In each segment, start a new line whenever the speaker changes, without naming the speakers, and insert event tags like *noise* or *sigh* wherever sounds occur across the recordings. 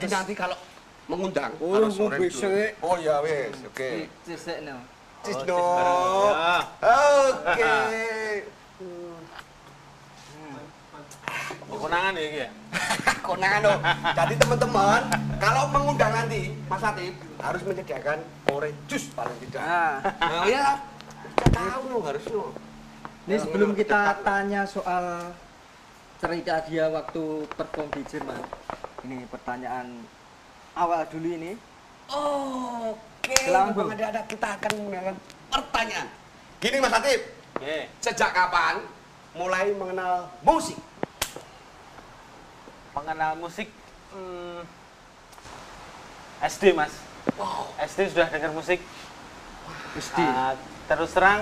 Jadi nanti kalau mengundang
Oh,
harus
mau
orange
besok,
dulu.
eh.
Oh ya wes, oke.
Tosek no.
Cis
Oh,
no.
cis bareng, ya. *laughs*
Oke.
Oh, konangan ya iki ya?
Konangan dong. Jadi teman-teman, kalau mengundang nanti Mas Atip harus menyediakan orange juice paling tidak.
Nah,
Nah, ya. Kita tahu loh harus loh.
ini sebelum kita tanya soal cerita dia waktu perform di Jerman. Ini pertanyaan awal dulu ini.
Oke,
Silakan,
Bang ada ada kita akan menggunakan pertanyaan. Gini Mas Atip,
Oke.
sejak kapan mulai mengenal musik?
Pengenal musik hmm, SD, Mas.
Wow.
SD sudah dengar musik.
SD.
Ah, terus terang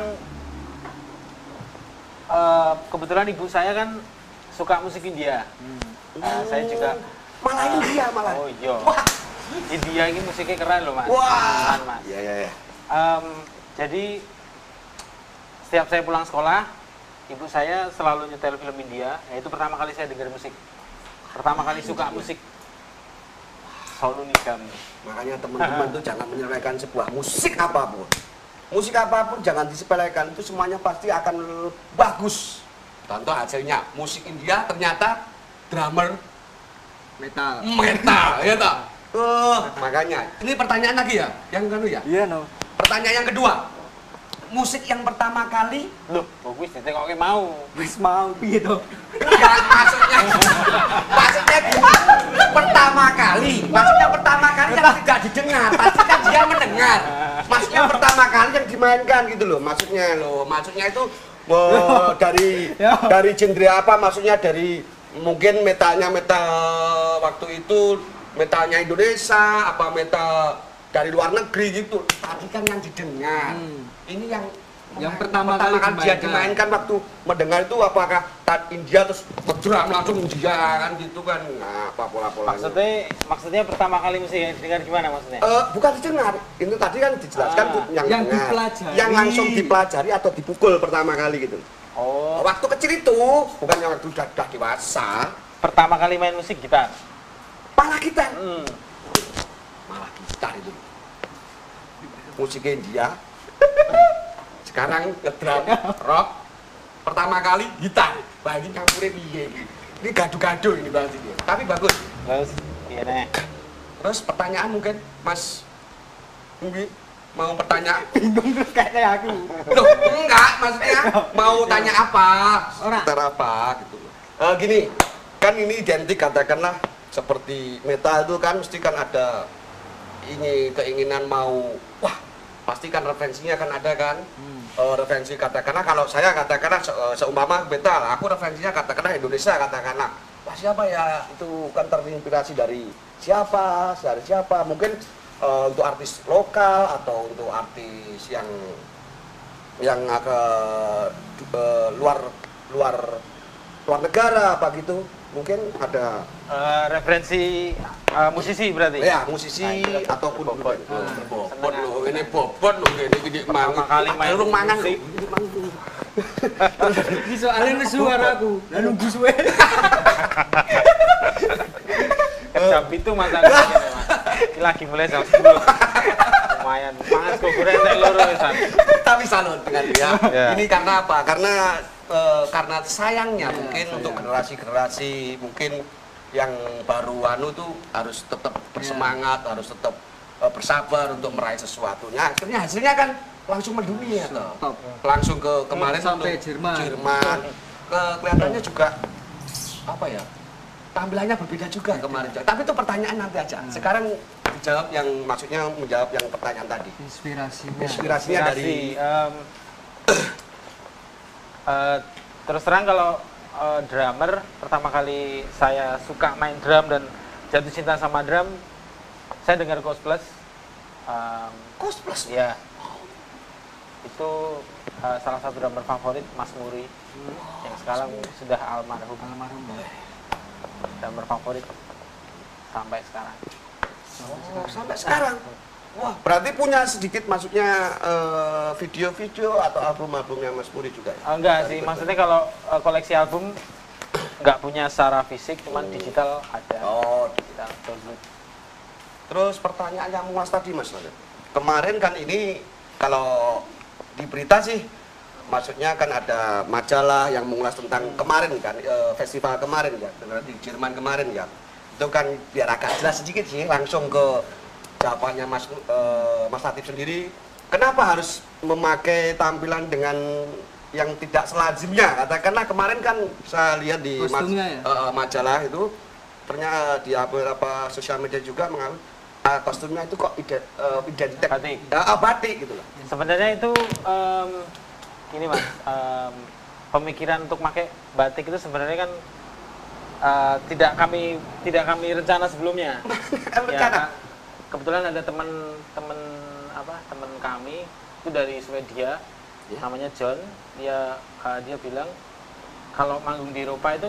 eh, kebetulan ibu saya kan suka musik India. Ah, saya juga
Malah
ah,
India malah.
Oh iya.
Wah.
India ini musiknya keren loh, Mas.
Wah.
Keren, Mas.
Iya iya iya.
Em, jadi setiap saya pulang sekolah, ibu saya selalu nyetel film India. Ya itu pertama kali saya dengar musik. Pertama kali suka musik. Solo Nigam.
Makanya teman-teman tuh jangan menyepelekan sebuah musik apa pun. Musik apa pun jangan disepelekan, itu semuanya pasti akan bagus. Contoh hasilnya, musik India ternyata drummer
Metal.
metal, ya tak? Uh, makanya, ini pertanyaan lagi ya, yang kedua ya.
Iya no.
Pertanyaan yang kedua, musik yang pertama kali,
Loh, bagus ditengoknya mau.
Wis mau piye to?
enggak maksudnya, maksudnya gimana? Pertama kali, maksudnya pertama kali yang tidak didengar, pasti kan dia mendengar. Maksudnya pertama kali yang dimainkan gitu loh, maksudnya loh, maksudnya itu oh, *laughs* dari dari genre apa? Maksudnya dari mungkin metalnya metal waktu itu metalnya Indonesia, apa metal dari luar negeri gitu. Tadi kan yang didengar.
Hmm.
Ini yang
Yang pertama kali
dia
dimainkan.
waktu mendengar itu apakah tat India terus ngedrum langsung India kan gitu kan. Nah, apa pola-polanya?
Maksudnya maksudnya pertama kali yang dengar gimana maksudnya?
Eh, bukan didengar, itu tadi kan dijelaskan
Ah.
yang,
Yang dipelajari.
yang langsung dipelajari atau dipukul pertama kali gitu.
Oh,
Waktu kecil itu, bukan yang waktu udah, udah dewasa,
pertama kali main musik gitar.
malah kita
Hmm.
malah gitar itu. Musiknya India sekarang ngedrum rock. Pertama kali gitar. Wah ini campurnya piye ini. Ini gaduh-gaduh ini dia tapi bagus.
Terus iya
terus pertanyaan mungkin Mas Mungkin mau bertanya
Bingung terus kayak aku.
loh enggak maksudnya mau tanya apa
Ora.
seputar apa gitu Eh, gini kan ini identik katakanlah seperti metal itu kan mesti kan ada ini keinginan mau wah pasti kan referensinya kan ada kan
Hmm.
Eh, referensi katakanlah kalau saya katakanlah se- eh, seumpama metal aku referensinya katakanlah Indonesia katakanlah wah siapa ya itu kan terinspirasi dari siapa dari siapa mungkin eh, untuk artis lokal atau untuk artis yang yang ke eh, luar luar luar negara apa gitu mungkin ada
Eh, referensi eh, musisi berarti.
ya musisi
Nah,
ataupun
bobot. Hmm.
bobot loh ini bobot loh ini gede
Pertama
mangan
kali main
lu mangan loh. *laughs* Ini
soalnya nesu suaraku. Nunggu suwe. *laughs*
Jam itu mas. Ini lagi mulai jam 10 lumayan mangan kok goreng tek loro
tapi salut dengan dia
Ya.
ini karena apa karena eh, karena sayangnya mungkin untuk generasi-generasi mungkin yang baru anu tuh harus tetap bersemangat harus tetap eh, bersabar untuk meraih sesuatunya akhirnya hasilnya kan langsung mendunia toh.
Top.
langsung ke kemarin
Sampai Jerman.
Jerman. Ke- kelihatannya juga apa ya tampilannya berbeda juga kemarin. tapi itu pertanyaan nanti aja. Sekarang dijawab yang maksudnya menjawab yang pertanyaan tadi.
Inspirasinya.
inspirasinya dari
Inspirasi, em, eh, terus terang kalau eh, drummer pertama kali saya suka main drum dan jatuh cinta sama drum saya dengar Ghost Plus Em,
Kos plus?
ya itu eh, salah satu drummer favorit Mas Muri. Yang sekarang sudah almarhum.
Almarhum ya
drummer favorit sampai sekarang.
Oh, sampai sekarang. Wah, berarti punya sedikit maksudnya eh, video-video atau album-albumnya Mas Puri juga ya?
Enggak sih, maksudnya kalau eh, koleksi album nggak punya secara fisik, cuman digital ada.
Oh,
Digital download.
terus pertanyaannya Mas tadi Mas. Kemarin kan ini kalau di berita sih maksudnya kan ada majalah yang mengulas tentang kemarin kan eh, festival kemarin ya di Jerman kemarin ya itu kan biar agak jelas sedikit sih langsung ke jawabannya Mas eh, Mas Latif sendiri kenapa harus memakai tampilan dengan yang tidak selazimnya katakanlah kemarin kan saya lihat di mas-
ya?
eh, majalah itu ternyata di beberapa sosial media juga mengalami ah, kostumnya itu kok ide, eh, identitas
Batik.
Ah, batik gitu loh
Sebenarnya itu em, ini mas, em, pemikiran untuk pakai batik itu sebenarnya kan eh, tidak kami tidak kami rencana sebelumnya. *laughs*
Rencana?
Kak, kebetulan ada teman-teman apa teman kami itu dari Swedia,
Ya.
namanya John. Dia eh, dia bilang kalau manggung di Eropa itu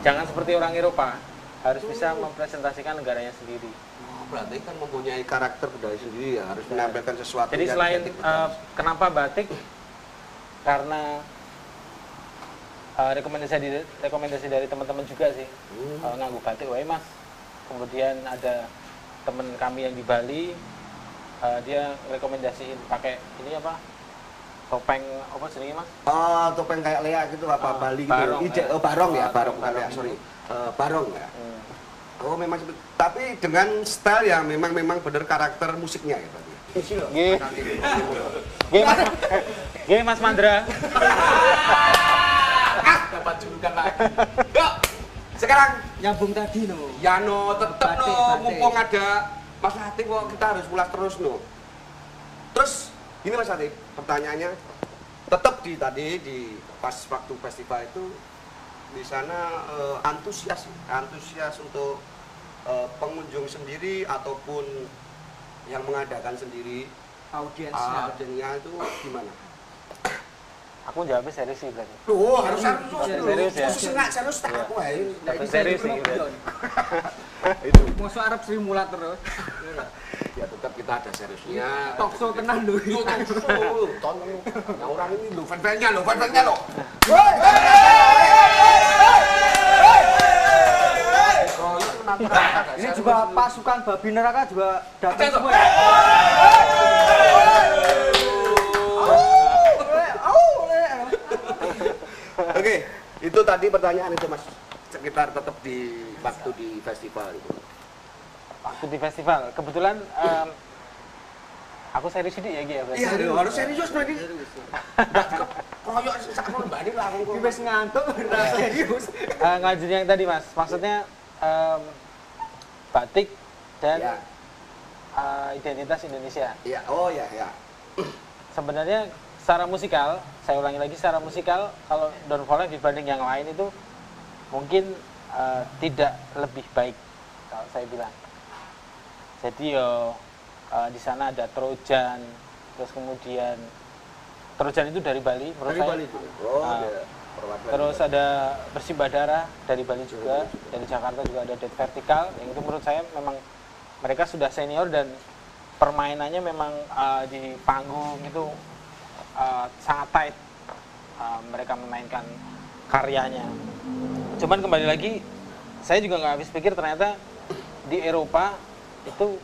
jangan seperti orang Eropa, harus bisa mempresentasikan negaranya sendiri.
Oh, berarti kan mempunyai karakter budaya sendiri ya harus menampilkan sesuatu
Jadi selain
budaya.
kenapa batik? *laughs* Karena eh, rekomendasi dari rekomendasi dari teman-teman juga sih
Hmm.
eh, nganggu batik wae mas. Kemudian ada teman kami yang di Bali, eh, dia rekomendasiin pakai ini apa? Topeng apa jenenge mas?
Oh, topeng kayak Lea gitu apa
Ah,
Bali gitu.
barong,
Ide,
ya.
oh, barong ya,
Ah,
barong kan
barong.
ya, sorry. Eh, barong ya.
Hmm.
Oh, memang tapi dengan style yang memang memang benar karakter musiknya ya berarti. Isi loh.
Nggih. Nggih mas, Mandra.
Ah, dapat julukan lagi. Yuk. Sekarang
nyambung tadi no
Yano tetep
Batik,
no, mumpung ada Mas Latif kok kita harus ulas terus no. Terus ini Mas Latif, pertanyaannya tetap di tadi di pas waktu festival itu di sana eh, antusias antusias untuk eh, pengunjung sendiri ataupun yang mengadakan sendiri
audiensnya
audiennya itu gimana?
Aku jawabnya serius sih berarti.
Loh, harus serius.
Serius ya?
Khusus nggak serius tak aku. Nah, ini
Serius sih,
serius.
Itu.
Masuk Arab Sri mulat terus
Ya tetap kita ada seriusnya.
talk show tenan lho
Yo. Tonton lu. Nah, orang ini lo, fan-fannya lo, fan-fannya lo.
ini juga pasukan babi neraka juga datang semua
Pak.
ya
Oke, itu tadi pertanyaan itu Mas. Sekitar tetap di waktu di festival itu.
Waktu di festival, kebetulan em, aku serius ini ya Gi, ya berarti.
Iya, harus serius ke koyok sakno langsung
Ini
kok.
wis ngantuk *laughs* serius
Eh, ngajuin yang tadi mas, maksudnya em, batik dan
Ya.
eh, identitas Indonesia.
Iya, oh ya ya.
Sebenarnya secara musikal, saya ulangi lagi secara musikal, kalau Don Volek dibanding yang lain itu mungkin eh, tidak lebih baik kalau saya bilang. Jadi yo eh, di sana ada Trojan, terus kemudian Trojan itu dari Bali, menurut
Dari
saya.
Bali itu. Oh,
Ah.
ada.
Terus ada Bersibah Darah dari Bali juga, dari Jakarta juga ada Dead Vertical, yang itu menurut saya memang mereka sudah senior dan permainannya memang uh, di panggung itu uh, sangat tight. Uh, mereka memainkan karyanya. Cuman kembali lagi, saya juga nggak habis pikir ternyata di Eropa itu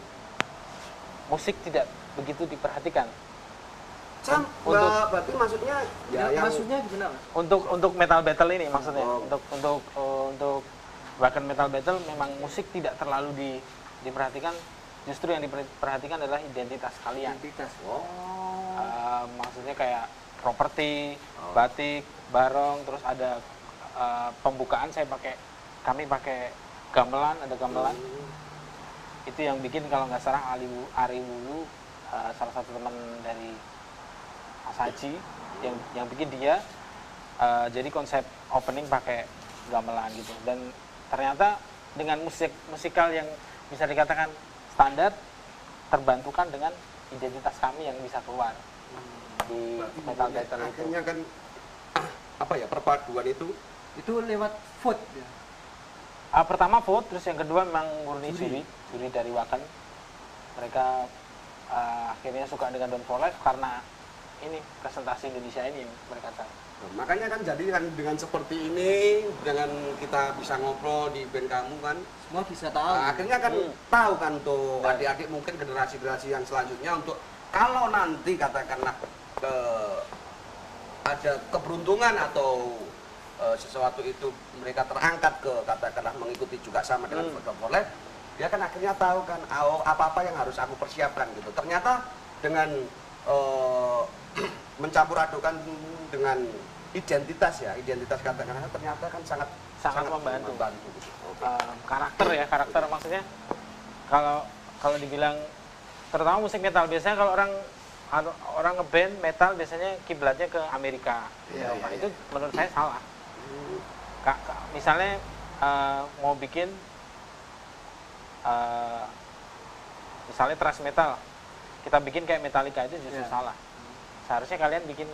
musik tidak begitu diperhatikan.
Sam,
Untuk-
berarti maksudnya ya yang
maksudnya gimana
untuk untuk metal battle ini maksudnya
Oh.
untuk untuk uh, untuk bahkan metal battle memang musik tidak terlalu di, diperhatikan justru yang diperhatikan adalah identitas kalian.
Identitas.
Oh.
Uh, maksudnya kayak properti
Oh.
batik barong terus ada uh, pembukaan saya pakai kami pakai gamelan ada gamelan. Itu yang bikin kalau nggak salah Ali Ari Wulu uh, salah satu teman dari Mas Haji yang yang bikin dia uh, jadi konsep opening pakai gamelan gitu. Dan ternyata dengan musik musikal yang bisa dikatakan standar terbantukan dengan identitas kami yang bisa keluar di metal theater itu.
akhirnya kan *clears throat* apa ya perpaduan itu
Itu lewat vote ya.
Ah, pertama vote, terus yang kedua memang murni
Juri.
juri, dari Wakan. Mereka ah, akhirnya suka dengan Don for Life karena ini presentasi Indonesia ini yang mereka tahu.
Nah, makanya kan jadi kan dengan seperti ini dengan kita bisa ngobrol di band kamu kan
Semua bisa tahu.
Nah, akhirnya kan
Hmm.
tahu kan tuh adik-adik mungkin generasi-generasi yang selanjutnya untuk kalau nanti katakanlah ke ada keberuntungan atau eh, sesuatu itu mereka terangkat ke katakanlah mengikuti juga sama dengan
Hmm.
foto boleh dia kan akhirnya tahu kan oh, apa-apa yang harus aku persiapkan gitu ternyata dengan eh, mencampur adukan dengan identitas ya identitas katakanlah ternyata kan sangat
Sangat membantu.
gitu. Oke.
Ah, karakter ya, karakter maksudnya kalau kalau dibilang terutama musik metal biasanya kalau orang anu- orang ngeband metal biasanya kiblatnya ke Amerika.
Iya,
Eropa.
iya,
itu menurut saya salah. Kak, kak- misalnya eh, mau bikin eh, misalnya thrash metal, kita bikin kayak Metallica itu justru
Iya.
salah. Seharusnya kalian bikin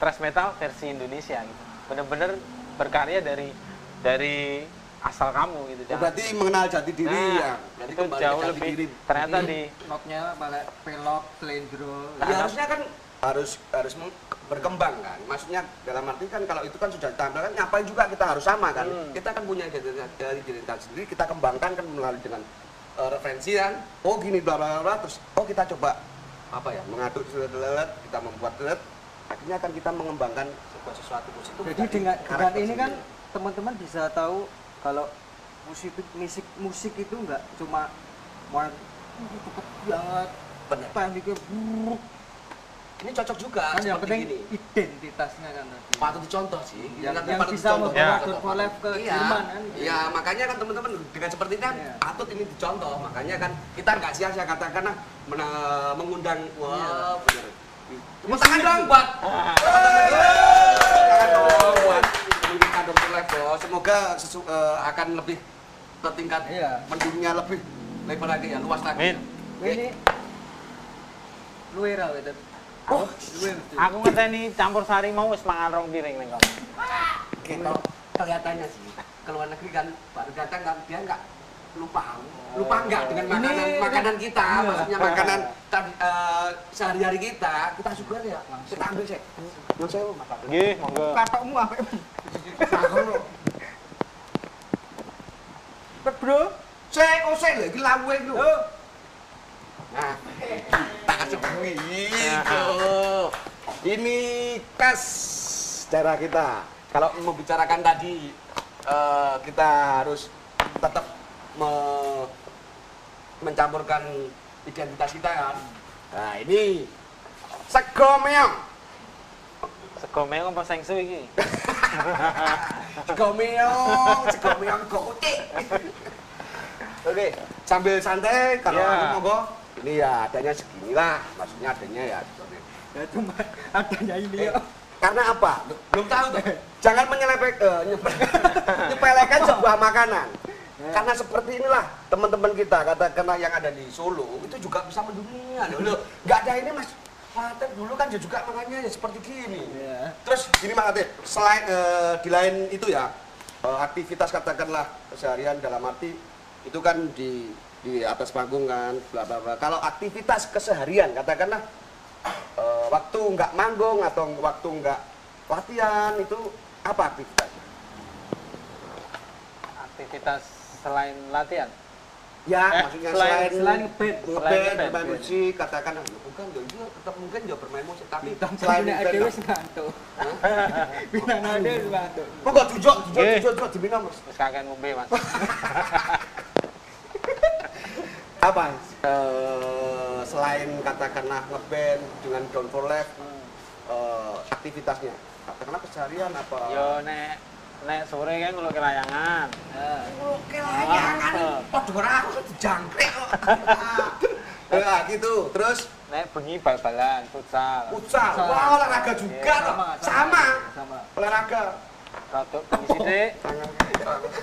thrash metal versi Indonesia gitu. Bener-bener berkarya dari dari asal kamu gitu.
Oh, berarti mengenal jati diri
Nah,
ya. Berarti
itu
kembali
jauh
ke jati
lebih
diri.
ternyata di
Notnya pakai pelok, selendro.
Ya, harusnya kan harus harus berkembang kan. Maksudnya dalam arti kan kalau itu kan sudah ditampilkan ngapain juga kita harus sama kan.
Hmm.
Kita kan punya identitas dari identitas sendiri kita kembangkan kan melalui dengan eh, referensi kan. Oh gini bla bla bla terus oh kita coba apa ya? Mengaduk lelet kita membuat lelet. Akhirnya kan kita mengembangkan sebuah sesuatu musik itu
Jadi dengan dengan ini kan teman-teman bisa tahu kalau musik musik musik itu enggak cuma main cepet banget
Bener.
tekniknya buruk
ini cocok juga
kan yang
seperti
penting
gini.
identitasnya kan
patut dicontoh sih.
yang,
Nanti
yang
patut
bisa
dicontoh.
Ya.
Good for Life ke
Iya.
Jerman kan
Iya, makanya kan teman-teman dengan seperti ini kan
Iya.
patut ini dicontoh. Makanya kan kita nggak sia-sia katakan mena- mengundang wah
Iya.
bener. Tepuk tangan dong buat tangan dong bos. Semoga sesu- eh, akan lebih tertingkat
Iya.
mendungnya lebih lebar lagi ya, luas lagi.
Amin.
Wah, ini luwe ra itu
Oh,
aku ngeteni campur sari mau wis mangan rong piring ning kamu.
gitu kelihatannya sih ke luar negeri kan baru datang kan dia nggak lupa lupa nggak dengan
Ini-
makanan makanan kita
Iya.
maksudnya makanan *laughs* tadi eh, sehari-hari kita kita syukur ya kita ambil sih yang saya makan
Nggih, monggo.
Katokmu apa?
Bro saya kok saya lagi lawe lu nah tak sebui itu ini khas daerah kita. Kalau membicarakan tadi eh, kita harus tetap me- mencampurkan identitas kita kan? Nah ini sego meong
Sego meong apa sengsu iki? *laughs*
sego meong sego meong utik *laughs* oke sambil santai kalau
Ya.
aku monggo ini ya adanya segini lah maksudnya adanya ya seperti
Ya cuma adanya ini
Eh,
ya.
karena apa? Belum tahu tuh. Jangan menyelepek eh, nyep- *laughs* nyepelekan sebuah makanan. Karena seperti inilah teman-teman kita katakanlah yang ada di Solo itu juga bisa mendunia loh. Loh nggak ada ini mas. Mahathir dulu kan dia juga makannya ya seperti gini.
Iya.
terus gini Mahathir selain eh, di lain itu ya eh, aktivitas katakanlah keseharian dalam arti itu kan di di atas panggung kan bla bla bla kalau aktivitas keseharian katakanlah eh, waktu nggak manggung atau waktu nggak latihan itu apa aktivitasnya
Aktivitas selain latihan.
ya
Eh,
maksudnya
selain-
selain
selain ngeband.
Ngeband
ngeband.
bermain musik katakan "Ah, ya bukan ya itu tetap mungkin ya bermain musik tapi
Bintang
selain
ada wis ngantuk. *laughs* Bintang ada wis ngantuk.
kok nggak jujur jujur jujur di Minang, mas
kakek ngombe, Mas. *laughs*
apa? Eh, selain katakanlah ngeband dengan Down for Life eh, aktivitasnya? Katakanlah keseharian apa?
Yo nek nek sore kan ngulo kelayangan.
Nah,
oke layangan ora aku jangkrik kok. *laughs* Ya gitu. Terus?
Nek bengi bal-balan, futsal.
futsal? Wah olahraga juga
Iya,
loh
sama,
sama.
Sama.
olahraga?
Rada bengi sithik.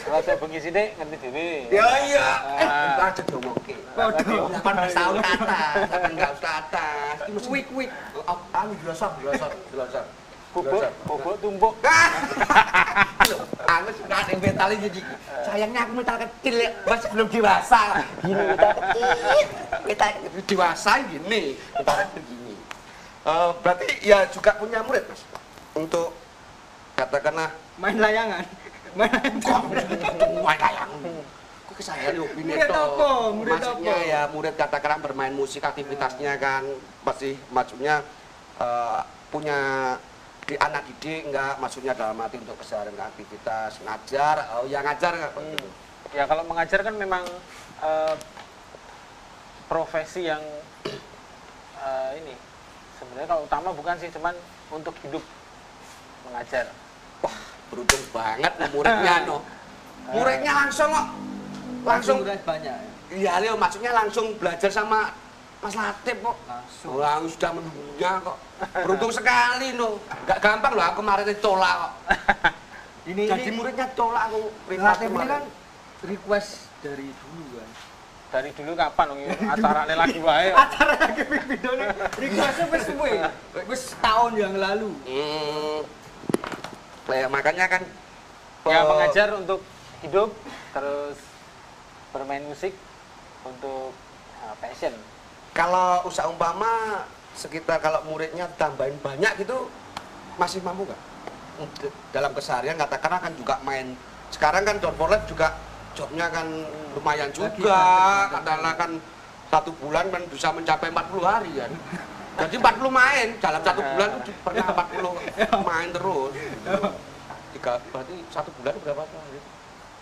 Rada bengi sithik ngerti dhewe.
Ya iya. Eh,
Ah.
aja ngomongke.
Waduh.
18 tahun ke atas, 18 ke atas. Iki mesti
Wik wik.
Dilosor, dilosor, dilosor.
bubuk
Dilosor.
bubuk tumpuk
Ah! Aku suka ada metal ini jadi sayangnya aku metal kecil ya, masih belum dewasa. Gini metal kecil, metal dewasa gini, metal kecil gini. Eh, berarti ya juga punya murid mas untuk katakanlah
Main layangan. Main
kayang. Ini
Murid apa? Murid
Maksudnya
apa?
ya murid katakanlah bermain musik aktivitasnya kan pasti maksudnya eh, punya di anak didik enggak maksudnya dalam arti untuk keseharian aktivitas ngajar oh ya ngajar nggak
Hmm. ya kalau mengajar kan memang eh, profesi yang eh, ini sebenarnya kalau utama bukan sih cuman untuk hidup mengajar
beruntung banget muridnya *laughs* no muridnya langsung kok langsung
banyak. ya?
iya Leo maksudnya langsung belajar sama Mas Latif kok
Langsung.
Orang sudah mendunia kok. Beruntung sekali no. Gak gampang loh aku kemarin ditolak kok. *laughs*
Ini
Jadi
ini
muridnya tolak aku.
Latif ini kan request dari dulu kan.
dari dulu kapan dong ini acara lagi wae *laughs*
Acara lagi video ini requestnya wis suwe. Wis tahun yang lalu.
Hmm. Ya, makanya kan
ya
eh,
mengajar untuk hidup terus bermain musik untuk eh, passion.
Kalau usaha umpama sekitar kalau muridnya tambahin banyak gitu masih mampu nggak? Dalam keseharian katakanlah kan juga main. Sekarang kan John Forlet juga jobnya kan lumayan
Lagi
juga. katakanlah kan satu bulan kan bisa mencapai 40 hari kan jadi 40 main dalam satu bulan itu pernah 40 main terus. *laughs* Tiga berarti satu bulan berapa hari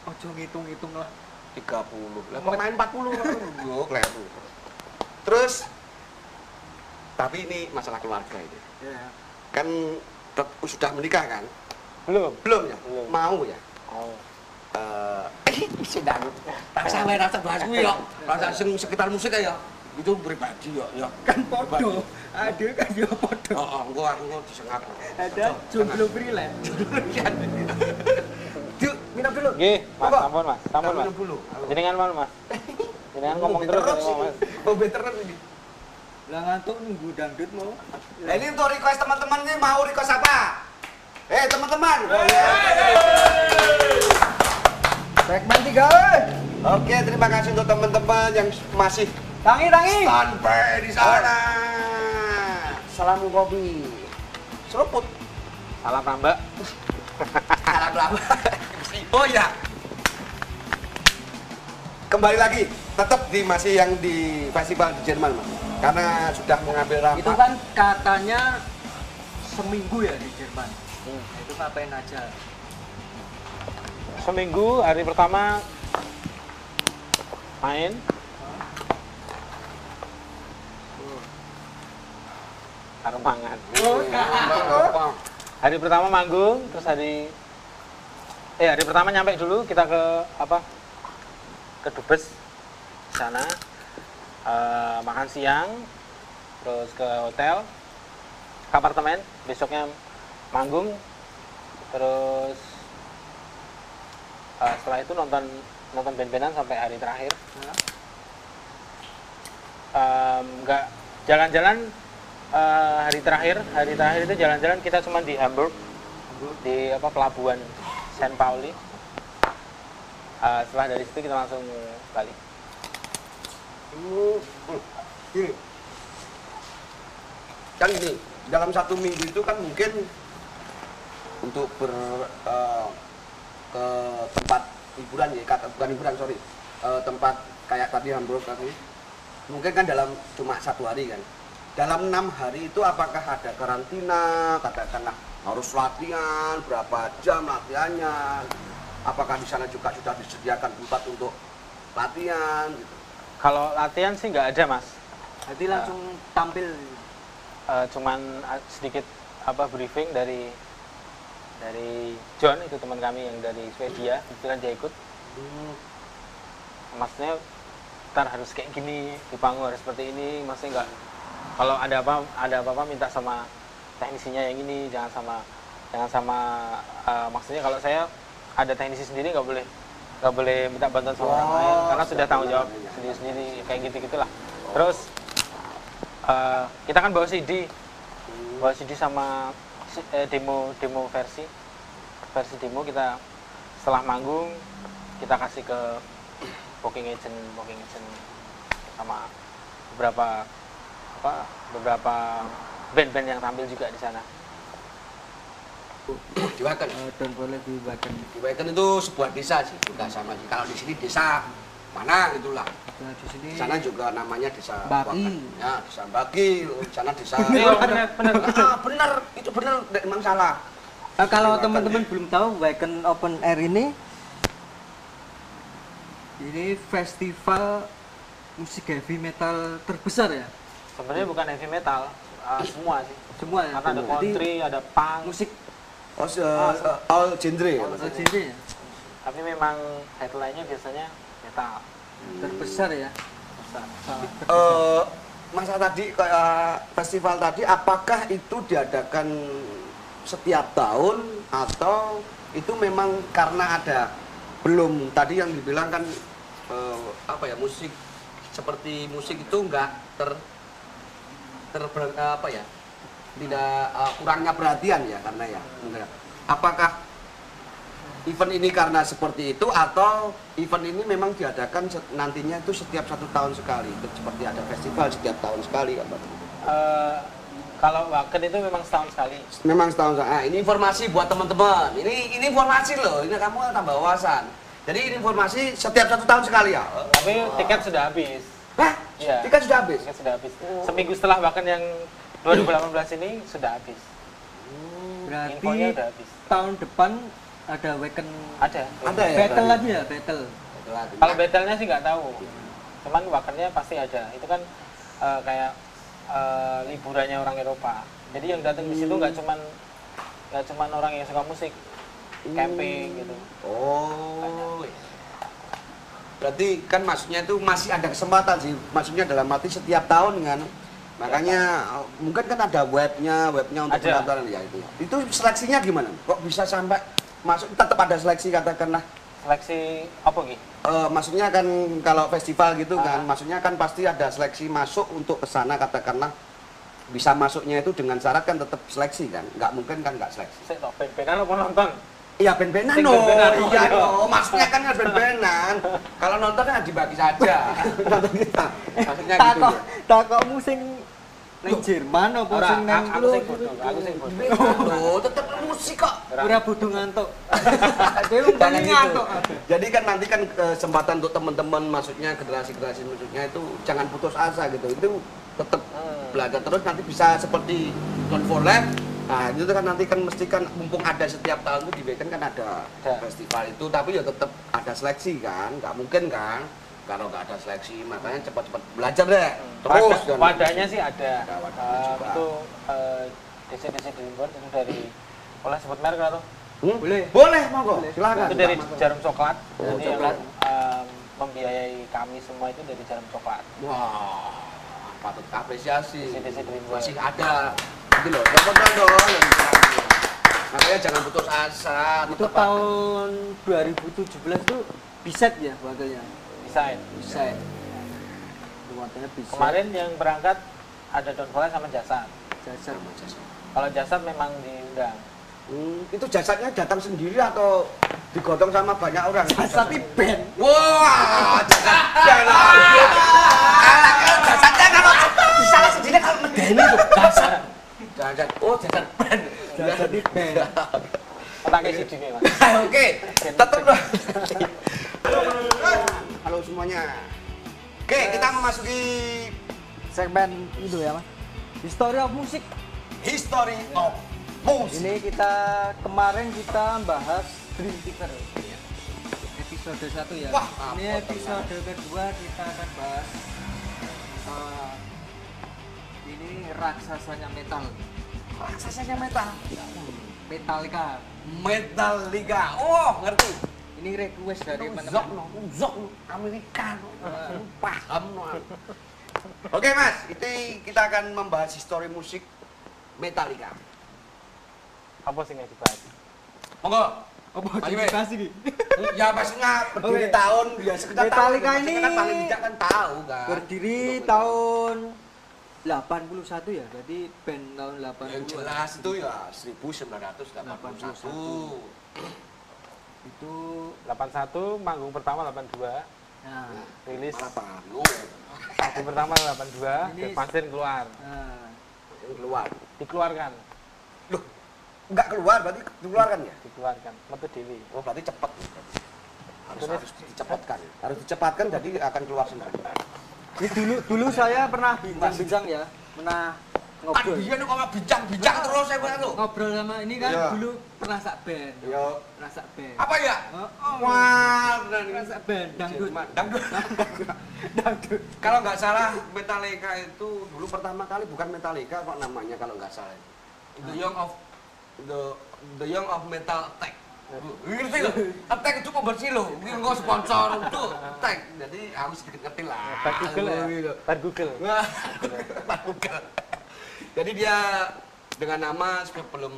Ojo ngitung-ngitung lah.
30 lah kok main 40 yo keliru terus tapi ini masalah keluarga ini
Ya.
kan sudah menikah kan
belum
belum ya
Belum.
mau ya
oh.
eh sedang tak sampai rasa bahas kuwi yo rasa sing sekitar musik ya itu pribadi yo yo
Kan podo. Ada kan yo podo.
oh, oh engko aku disengat
Ada jomblo freelance.
Yuk, minum dulu.
Nggih, Mas, sampun Mas, sampun Mas. Jenengan mana Mas? *laughs* Jenengan ngomong terus Mas.
Oh, veteran ini.
Lah ngantuk nunggu dangdut mau.
Nah, ini untuk request teman-teman ini mau request apa? Eh, teman-teman.
Segmen 3.
Oke, terima kasih untuk teman-teman yang masih
Tangi tangi.
standby di sana. Salam kopi. Seruput.
Salam Rambak.
Salam *laughs* Oh iya. Kembali lagi, tetap di masih yang di festival di Jerman, Mas. Karena sudah mengambil rapat.
Itu kan katanya seminggu ya di Jerman.
Hmm.
Nah, Itu ngapain aja?
Seminggu hari pertama main, karo mangan.
Oh,
Hari pertama manggung, terus hari eh hari pertama nyampe dulu kita ke apa? Ke Dubes sana eh, makan siang, terus ke hotel, ke apartemen, besoknya manggung, terus eh, setelah itu nonton nonton band-bandan sampai hari terakhir. Nggak jalan-jalan eh, hari terakhir hari terakhir itu jalan-jalan kita cuma di Hamburg di apa pelabuhan Saint Pauli Eh, setelah dari situ kita langsung balik.
Kan gini, dalam satu minggu itu kan mungkin untuk ber eh, ke tempat hiburan ya, kata bukan hiburan sorry, Eh, tempat kayak tadi Hamburg tadi, mungkin kan dalam cuma satu hari kan. Dalam enam hari itu apakah ada karantina, katakanlah harus latihan, berapa jam latihannya, apakah di sana juga sudah disediakan tempat untuk latihan gitu.
kalau latihan sih nggak ada mas.
Jadi langsung tampil.
Eh, cuman eh, sedikit apa briefing dari dari John itu teman kami yang dari Swedia kebetulan dia ikut. Maksudnya ntar harus kayak gini di panggung harus seperti ini. Maksudnya nggak kalau ada apa ada apa apa minta sama teknisinya yang ini jangan sama jangan sama eh, maksudnya kalau saya ada teknisi sendiri nggak boleh nggak boleh minta bantuan sama orang
Oh,
lain karena sudah tanggung jawab sendiri sendiri kayak gitu gitulah terus eh, kita kan bawa CD bawa CD sama eh, demo demo versi. Versi demo kita setelah manggung kita kasih ke booking agent booking agent sama beberapa apa beberapa band-band yang tampil juga di sana
Di Waken.
Eh, dan boleh dibagikan
Di Waken itu sebuah desa sih, juga sama sih. Kalau di sini desa mana gitulah.
Nah, di sini
Di sana juga namanya desa
Baki.
Waken. Ya, desa Baki, di sana desa.
Iya, benar, benar.
Ah, benar, itu benar, tidak emang salah.
Nah, kalau
Waken,
teman-teman
ya.
belum tahu Waken Open Air ini ini festival musik heavy metal terbesar ya
sebenarnya bukan heavy metal eh, semua sih.
Semua ya?
Karena ada
Jadi,
country ada punk.
musik.
Oh, se- all genre ya.
oh,
maksudnya.
genre ya.
Tapi memang headline-nya biasanya metal.
Terbesar ya?
Besar
Eh, masa tadi kayak festival tadi apakah itu diadakan setiap tahun atau itu memang karena ada? Belum. Tadi yang dibilang kan eh, apa ya musik seperti musik itu enggak ter ter apa ya tidak eh, kurangnya perhatian ya karena ya apakah event ini karena seperti itu atau event ini memang diadakan nantinya itu setiap satu tahun sekali seperti ada festival setiap tahun sekali apa
Eh, kalau Waken itu memang setahun sekali.
Memang setahun sekali. Ah, ini informasi buat teman-teman. Ini ini informasi loh ini kamu tambah wawasan. Jadi ini informasi setiap satu tahun sekali ya?
Tapi tiket sudah habis.
Hah?
Iya.
tiket sudah habis?
Tiket sudah habis. Seminggu setelah Waken yang 2018 ini sudah habis.
Berarti
infonya udah habis.
tahun depan ada Waken
ada.
Ada ya?
battle lagi ya? Battle.
Kalau battle-nya sih nggak tahu. Cuman Wakennya pasti ada. Itu kan eh, kayak eh, liburannya orang Eropa. Jadi yang datang di situ nggak cuman nggak cuman orang yang suka musik. Camping gitu.
Oh. Berarti kan maksudnya itu masih ada kesempatan sih. Maksudnya dalam arti setiap tahun kan. Makanya eh, mungkin kan ada webnya, webnya untuk
Ada.
pendaftaran ya itu. Itu seleksinya gimana? Kok bisa sampai masuk tetap ada seleksi katakanlah
seleksi apa gitu
Eh, maksudnya kan kalau festival gitu kan,
Ah.
maksudnya kan pasti ada seleksi masuk untuk ke sana katakanlah bisa masuknya itu dengan syarat kan tetap seleksi kan, nggak mungkin kan nggak seleksi.
saya ben-benan apa nonton
Iya ben-benan no.
ben-benan,
Iya
iya.
no. Maksudnya kan kan ben-benan. Kalau nonton kan dibagi saja. Nonton *laughs* kita. Maksudnya gitu
takok
ya.
takokmu sing nang Jerman apa sing nang
aku sing bodoh aku sing bodoh
Loh, tetap musik kok.
ora butuh ngantuk *laughs* dhewe
Jangan gitu.
ngantuk
Jadi kan nanti kan kesempatan untuk teman-teman maksudnya generasi-generasi musiknya itu jangan putus asa gitu. Itu tetap
Hmm.
belajar terus nanti bisa seperti Don for Life. Nah, itu kan nanti kan mesti kan mumpung ada setiap tahun itu di Weekend kan ada
Ada.
festival itu tapi ya tetap ada seleksi kan. nggak mungkin kan kalau nggak ada seleksi makanya cepat-cepat belajar deh. Terus
Wadah-
dan-
wadahnya sih ada, Eh,
juga.
itu eh, DC-DC Dreamboard itu dari boleh sebut merek tuh
Hmm?
Boleh.
Boleh, monggo. Silakan.
itu dari jarum coklat
Oh,
jadi
coklat.
yang em, membiayai kami semua itu dari jarum coklat
Wah, patut apresiasi.
Dreamboard
Masih ada. Gitu loh, tepuk tangan dong. yang bisa. Makanya jangan putus asa.
itu tahun 2017 itu biset ya wakilnya
desain
biset Wakilnya biset
kemarin yang berangkat ada Don Vola sama Jasad
jasad
kalau Jasad memang diundang.
Hmm, itu jasadnya datang sendiri atau digotong sama banyak orang?
jasad di band.
Wah, jasad dan jasadnya kalau bisa sendiri kalau medeni itu jasad. Jasad. Oh, jasad band.
jasad di band
otak isi dini mas *laughs*
Oke, tetap dong. Halo semuanya. Oke, kita memasuki
segmen itu ya mas history of musik
history of music.
ini kita kemarin kita bahas Dream Theater episode 1 ya
Wah,
ini episode kedua kita akan bahas eh, ini raksasanya metal
Raksasanya metal.
Metallica
Metallica. Oh, ngerti.
ini request dari
Zok
teman-teman
no, zok no, Amerika no. Paham no. Oke mas, itu kita akan membahas histori musik Metallica.
Apa sih nggak dibahas?
Monggo.
Apa dikasih nih?
Ya pastinya berdiri
Oke.
tahun ya tahun.
Metallica
Maksudnya
ini
kan paling tidak kan tahu kan.
Berdiri tahun 81 ya, berarti band tahun 80.
yang jelas itu ya 1981.
Itu
81, manggung pertama 82,
nah,
rilis album pertama 82,
Ini-
Pansin keluar.
nah,
yang keluar.
Dikeluarkan,
Loh, enggak keluar berarti keluarkan ya?
dikeluarkan. Metu Dewi.
Oh, berarti cepat. Harus, harus dicepatkan. Harus dicepatkan jadi akan keluar sendiri.
Ini dulu dulu saya pernah bincang-bincang ya, pernah
Kan
ngobrol.
dia nih kok bincang-bincang terus saya bilang lo.
Ngobrol sama ini kan
Iya.
dulu pernah sak band.
Yo,
Pernah sak band.
apa ya?
Oh, oh.
Wah,
Pernah sak band dangdut.
Dangdut. *laughs*
Dangdut.
Kalau nggak salah Metallica itu dulu pertama kali bukan Metallica kok namanya kalau nggak salah. The Young of the The Young of Metal Attack. Ngerti lo? Attack itu pembersih lo. Ini nggak sponsor itu Attack. Jadi aku sedikit ngerti lah.
Bar Google ya?
Gitu.
Bar Google. *laughs*
Pak Google. Jadi dia dengan nama sebelum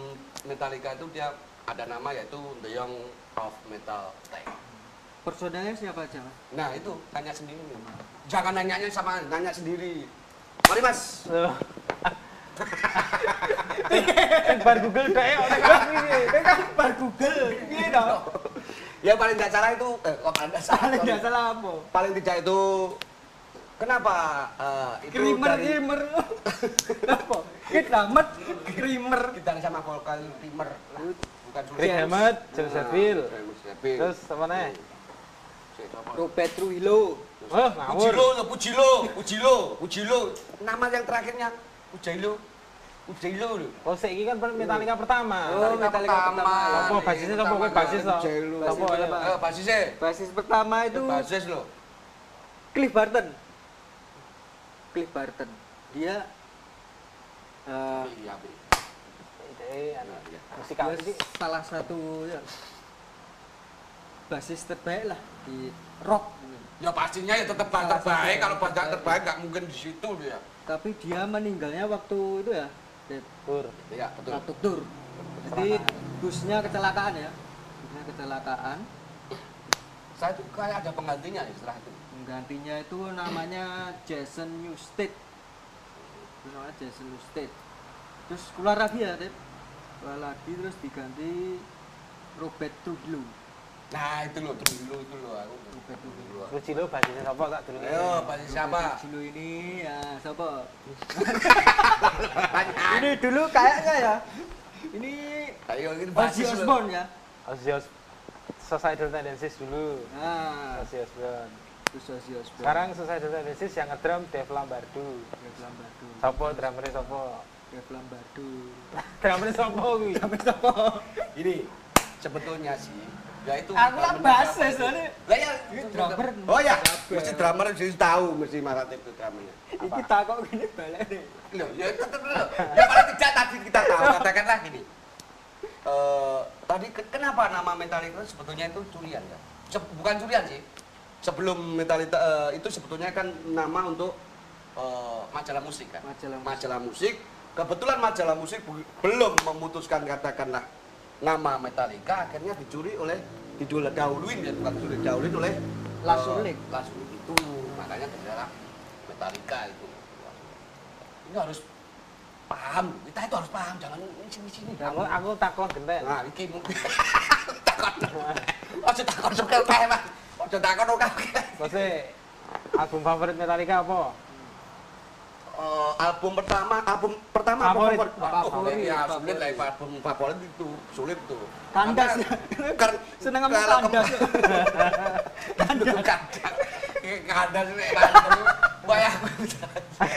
Metallica itu dia ada nama yaitu The Young of Metal Attack.
Personelnya siapa aja?
Nah itu tanya sendiri. Jangan nanyanya sama nanya sendiri. Mari mas.
Sing bar Google deh, oleh kami
kan bar Google. Iya dong.
Ya paling tidak salah itu, eh kok paling tidak salah?
Paling nggak salah apa?
Paling tidak itu kenapa eh, itu
Krimer,
dari
krimer. *laughs* Apa? Kidamet, krimer.
kita sama vokal primer lah, bukan
Rick Hammett, Seville.
James.
Terus apa nih?
Siapa?
Robert Trujillo.
Oh.
Pujilo, ya Pujilo, Pujilo, Pujilo. Nama yang terakhirnya Pujilo, Pujilo loh.
Oh, saiki kan Metallica pertama.
Oh, Metallica pertama.
Apa basisnya apa kowe basis to?
Pujilo.
Apa ya?
Eh, basisnya,
Basis pertama itu
basis loh.
Cliff Barton. Cliff Barton. Dia eh,
Iya, Bi.
Ide anu
Iya.
musikal
dia
iki.
salah satu ya, basis terbaik lah di rock.
Ya pastinya ya tetap
Salah
terbaik. Kalau terbaik nggak mungkin di situ dia.
Tapi dia meninggalnya waktu itu ya,
Tur.
Iya betul.
satu tour. Jadi busnya kecelakaan ya. Busnya kecelakaan.
Saya tuh kayak ada penggantinya ya setelah itu.
Penggantinya itu namanya Jason Newsted. Namanya Jason Newsted. Terus keluar lagi ya, Tip. Keluar lagi terus diganti Robert Trujillo.
Nah itu loh dulu itu loh aku.
Robert Trujillo.
Terus Cilo basisnya sapa tak dulu.
Ayo, pasti siapa?
Trujillo ini ya siapa? *laughs* Ini dulu kayaknya ya. Ini
Ayo ini
Ozzy
basis loh.
Osbourne ya.
Ozzy Suicidal Tendencies dulu.
Nah,
Ozzy Osbourne. Sekarang Suicidal Tendencies yang ngedrum Dave Lombardo.
Dev Lombardo.
Sopo drummernya sopo?
Dev Lombardo. *laughs*
Drummernya sopo kuwi?
Sampai siapa?
Ini sebetulnya sih ya itu
Aku lah basis soalnya.
lah ya
drummer.
oh ya mesti drummer mesti tahu mesti marat itu drummernya
Iki takok gini balik nih.
loh ya tetap loh ya paling tidak tadi kita tahu. Katakanlah gini. Eh, tadi ke- kenapa nama Metallica sebetulnya itu curian kan Se- bukan curian sih. Sebelum Metallica eh, itu sebetulnya kan nama untuk eh, majalah musik kan
Majalah musik.
majalah musik. Kebetulan majalah musik belum memutuskan katakanlah nama Metallica akhirnya dicuri oleh didahuluin ya bukan dicuri didahuluin oleh
Lasulik.
eh, Lasulik itu. Makanya terjadilah Metallica itu. Ini harus paham. Kita itu harus paham. Jangan ini sini sini
Aku aku takon genten.
nah iki mungkin *laughs* takon ojo takon suka kae mas. Ojo takon oke
Maksudnya album favorit Metallica apa?
Eh, album pertama album pertama
Favorit.
album favorit, Waduh,
Favorit,
ya
favorit.
sulit lah album favorit itu sulit tuh
Kandas
Karena-
ya. *laughs*
karena
Seneng sama *laughs* kandas.
kandas kandas kandas ini kandas bayang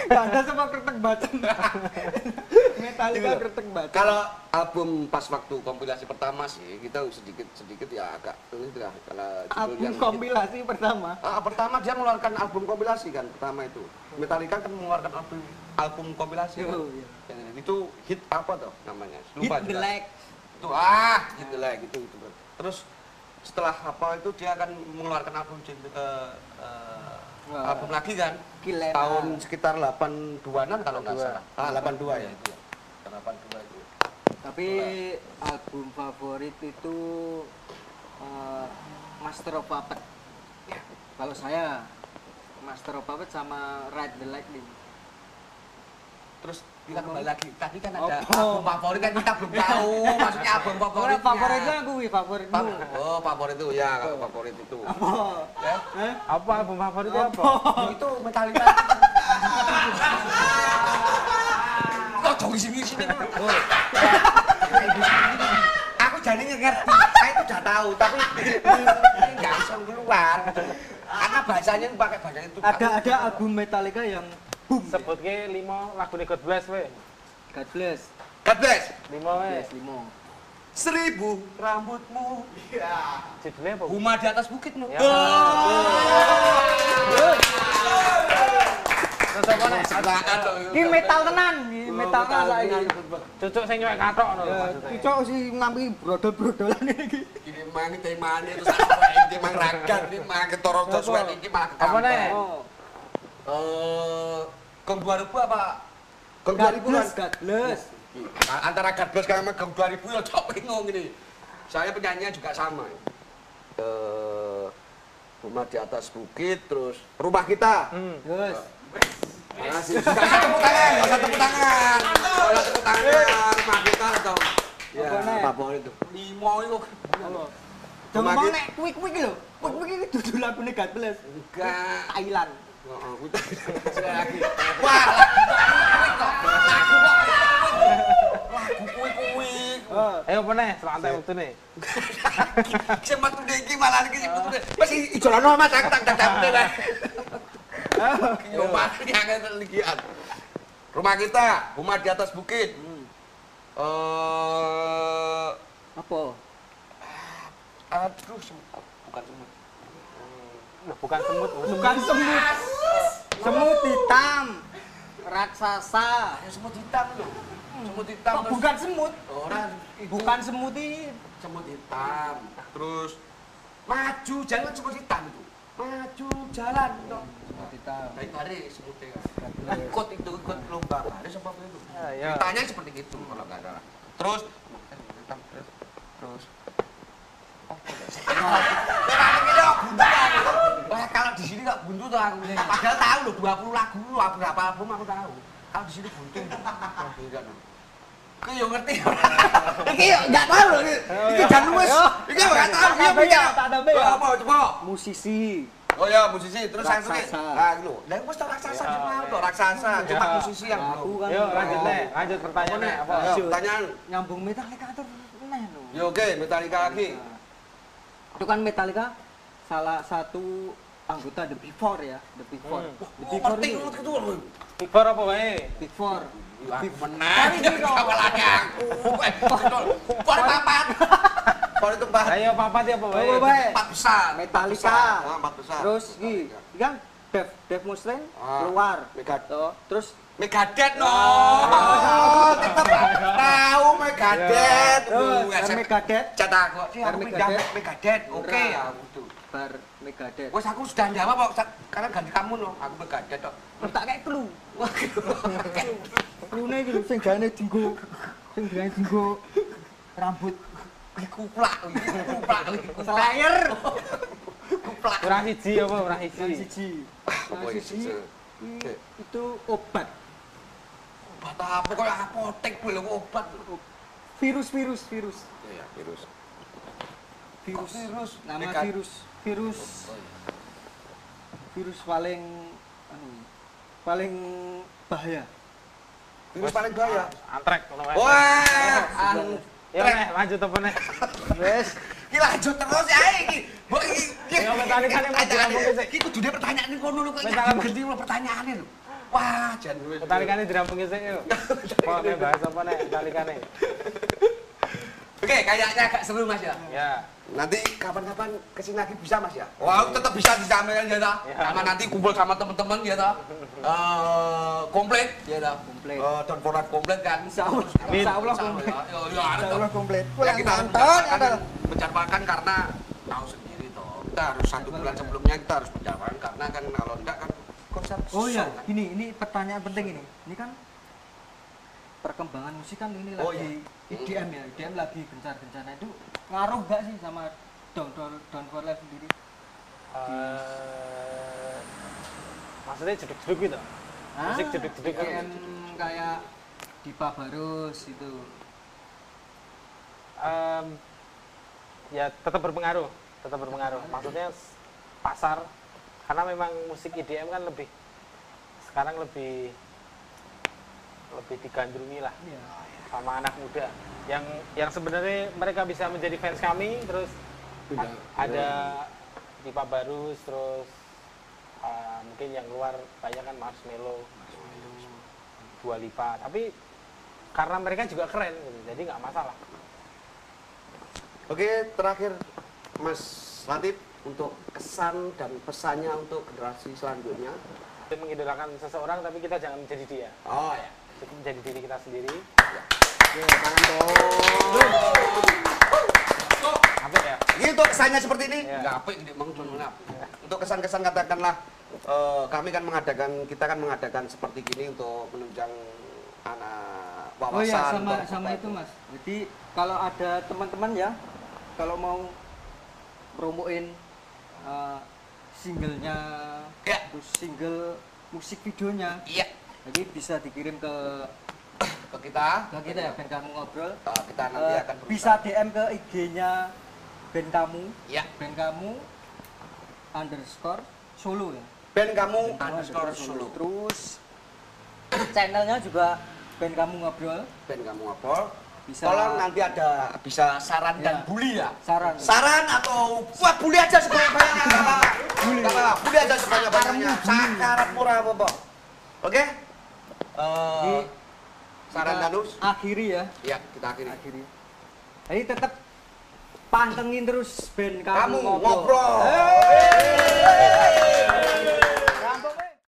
Kandas sama kretek bacem. *laughs* Metallica
Iya.
kretek bacem.
kalau album pas waktu kompilasi pertama sih kita sedikit sedikit ya agak ini lah kalau
album kompilasi pertama.
Ah, pertama dia mengeluarkan album kompilasi kan pertama itu Metallica kan mengeluarkan album album kompilasi kan?
Oh, iya.
Itu hit apa tuh namanya
Hit
lupa
the
juga.
leg.
itu ah hit the leg itu itu terus setelah apa itu dia akan mengeluarkan album eh, eh,
Wah.
album lagi kan
Kilena.
tahun sekitar 82an kalau nggak
82.
salah ah 82 ya itu ya 82 itu
Tapi album favorit itu eh, Master of Puppet. Kalau saya Master of Puppet sama Ride the Lightning.
Terus kita kembali lagi. Tadi kan ada
Apa?
album favorit kan kita belum tahu. Maksudnya album favoritnya.
Favoritnya, aku, wi, favoritmu.
Fa- Oh, favorit itu ya, kalau favorit itu.
Apa?
Ya.
Hah?
Apa album favoritnya apa?
Itu Metallica. Kok jauh di sini sini dulu. Aku jadi ngerti, saya itu udah tahu, tapi ini nggak bisa keluar. Karena bahasanya itu pakai bahasa itu.
Ada ada album Metallica yang boom.
Sebutke lima lagu God Bless we.
God bless.
God bless.
Lima we.
Limo.
Seribu rambutmu.
Judulnya apa?
Huma di atas bukitmu.
Ya.
Oh.
Terus apa nih?
Sebelaan loh.
Ini metal tenan, ini metal tenan saiki.
Cucuk sing nyuwek katok
Ya,
maksudnya.
Cok sih ngambil brodol-brodolan iki.
Ini mang temane terus ini mang ragan ini mang ketoro sesuai ini mang
Apa nih?
Eh, Gong 2000 apa?
God
2000 kan? Nah, Antara God Bless sama Gong 2000 ya cok bingung ini. Saya penyanyinya juga sama. Eh, rumah di atas bukit terus rumah kita.
Hmm.
Yes.
Makasih. Tepuk tangan, tepuk tangan. Tepuk tangan, rumah kita dong. Ya,
Apa, Nek?
apa itu? Limo itu.
Mau
kita-
nek iki lho. Kuik-kuik iki dudu lagune God bless.
Enggak.
Thailand. *laughs*
Lagi. Wah, lagu lagu kok. Lagu kuwi-kuwi.
Ayo apa nih? Selantai waktu nih. *laughs*
Sing metu iki malah iki sing metu. Wis ijo lono Mas tak tak tak tak. Yo mati yang ligian. Rumah kita, rumah di atas bukit.
Hmm.
Eh,
Apa?
Aduh, sem- bukan semut.
Loh, bukan semut. oh,
Bukan semut. Semut hitam. Raksasa.
Ya semut hitam loh. Semut hitam. Terus-
bukan semut?
Orang itu
Bukan semut ini.
semut hitam. Terus maju jalan semut hitam itu. Maju jalan dong.
Semut hitam.
Baik hari semutnya. Ikut itu ikut lomba apa apa itu.
Ya, ya.
Ceritanya seperti itu kalau nggak salah. Terus terus terus Wah, kalau di sini nggak buntu tuh aku. Padahal tahu loh 20 lagu loh, apa berapa album aku tahu. Kalau di sini buntu. Oh, enggak dong. Kau yang ngerti. Iki yo nggak tahu loh. Iki jan wis. Iki nggak tahu.
Tak tambah ya, tak tambah ya.
Apa coba?
Musisi.
Oh ya musisi terus saya suka. Nah, gitu. Lah wis tau raksasa
Ya,
cuma
ya.
tuh raksasa, cuma
Ya.
musisi yang belum.
kan.
Ayo lanjut nih. Lanjut pertanyaannya apa?
Pertanyaan.
Nyambung neh lho.
Ya oke, Metallica lagi.
Itu kan Metallica salah satu anggota The Big Four ya, The Big Four.
Hmm.
The
Oh,
Big Four itu.
Big Four apa wae?
Big Four.
Menang. Kawalannya aku. Por papat. Por itu empat.
Ayo papat ya apa wae?
Empat besar.
Metallica.
Empat besar.
Terus iki iki kan Dev Dev Mustaine
Ah.
keluar.
Megadeth.
Terus
Megadet no. Tahu
Megadet.
Bukan
Megadet.
Cata aku.
Megadet.
Megadet. Oke ya.
Bar Megadet.
Wes aku sudah jawab kok. Sekarang ganti kamu no. Aku Megadet kok.
Tak kayak perlu. Perlu nih gitu. Sengjane Sing Sengjane tinggu. Rambut.
Kuplak. Kuplak.
Layer.
Kuplak.
ora siji apa? Kurang siji.
Kurang
siji. Itu obat.
Apa kok apotek lho obat.
Virus virus virus.
Iya, virus.
Virus.
Kok virus?
Nama virus virus
Oh, iya.
virus paling anu, paling bahaya.
Virus paling bahaya.
Antrek ngono wae.
Wah, an
Ya lanjut apa nih?
Wes,
Iki lanjut terus ya iki. Mbok iki.
Ya, nih, Mas, dirambungke sik.
Iki kudune pertanyaan ini kono lho kok
Metallica.
iki ganti pertanyaane lho. Wah, jan wis.
Ketalikane dirampungi sik yuk. *laughs* Apa nih bahas apa nih ketalikane?
Oke, kayaknya agak seru Mas ya.
Ya.
Nanti kapan-kapan ke sini lagi bisa Mas ya? Wah, tetap bisa disampaikan ya toh.
Ya.
Sama nanti kumpul sama teman-teman ya toh. Eh, komplit ya toh.
Komplit.
Eh, dan format komplit kan.
Insya Allah.
Amin.
Insya Allah
Insya
komplit.
Ya, ya, ya, ada
Insya
toh.
Allah komplit.
Ya kita
Nonton,
menjadwalkan karena tahu sendiri toh. Kita harus satu bulan sebelumnya kita harus menjadwalkan karena kan kalau enggak kan konsep
Oh iya,
kan.
ini ini pertanyaan penting ini. Ini kan perkembangan musik kan ini
Oh,
lagi
iya.
IDM ya IDM lagi gencar-gencarnya. Itu ngaruh nggak sih sama Down Down Down for Life sendiri?
Eh, maksudnya jeduk-jeduk gitu? Musik jeduk-jeduk kan?
IDM kayak Dipa Barus itu
Em, ya tetap berpengaruh tetap berpengaruh. Maksudnya pasar karena memang musik IDM kan lebih sekarang lebih lebih digandrungi lah.
Iya.
Sama anak muda. Yang yang sebenarnya mereka bisa menjadi fans kami terus a- ada Dipa Barus terus uh, mungkin yang luar banyak kan Marshmello. Dua Lipa. Tapi karena mereka juga keren gitu, jadi nggak masalah.
Oke, terakhir Mas Latif untuk kesan dan pesannya untuk generasi selanjutnya.
kita mengidolakan seseorang tapi kita jangan menjadi dia
Oh ya.
cukup menjadi diri kita sendiri
Oke, tangan dong.
apa ya
Ini untuk kesannya seperti ini.
Ya.
Enggak apa ini Bang. Untuk kesan-kesan katakanlah eh, kami kan mengadakan kita kan mengadakan seperti gini untuk menunjang anak wawasan.
Oh iya sama sama itu mas. Jadi kalau ada teman-teman ya, kalau mau promoin uh, singlenya,
Ya.
terus single musik videonya,
Iya.
jadi bisa dikirim ke *clears throat*
Ke kita.
ke kita ya band kamu ngobrol.
Eh, kita nanti
Eh,
akan berusaha.
bisa DM ke IG-nya band kamu,
Ya.
band kamu underscore solo ya.
Band kamu
Band kamu
underscore solo.
Terus *clears throat* channelnya juga band kamu ngobrol.
Band kamu ngobrol.
Bisa
Tolong nanti ada bisa saran dan
Ya.
bully ya.
saran.
Saran atau buat bully aja apa-apa. Nggak apa-apa. Bully aja sebanyak-banyaknya. Sakarat murah apa Oke? Eh,
Jadi,
saran
kita
Danus?
akhiri ya
Ya, kita akhiri.
akhiri jadi tetap pantengin terus band kamu,
Kamu ngobrol.
Hey!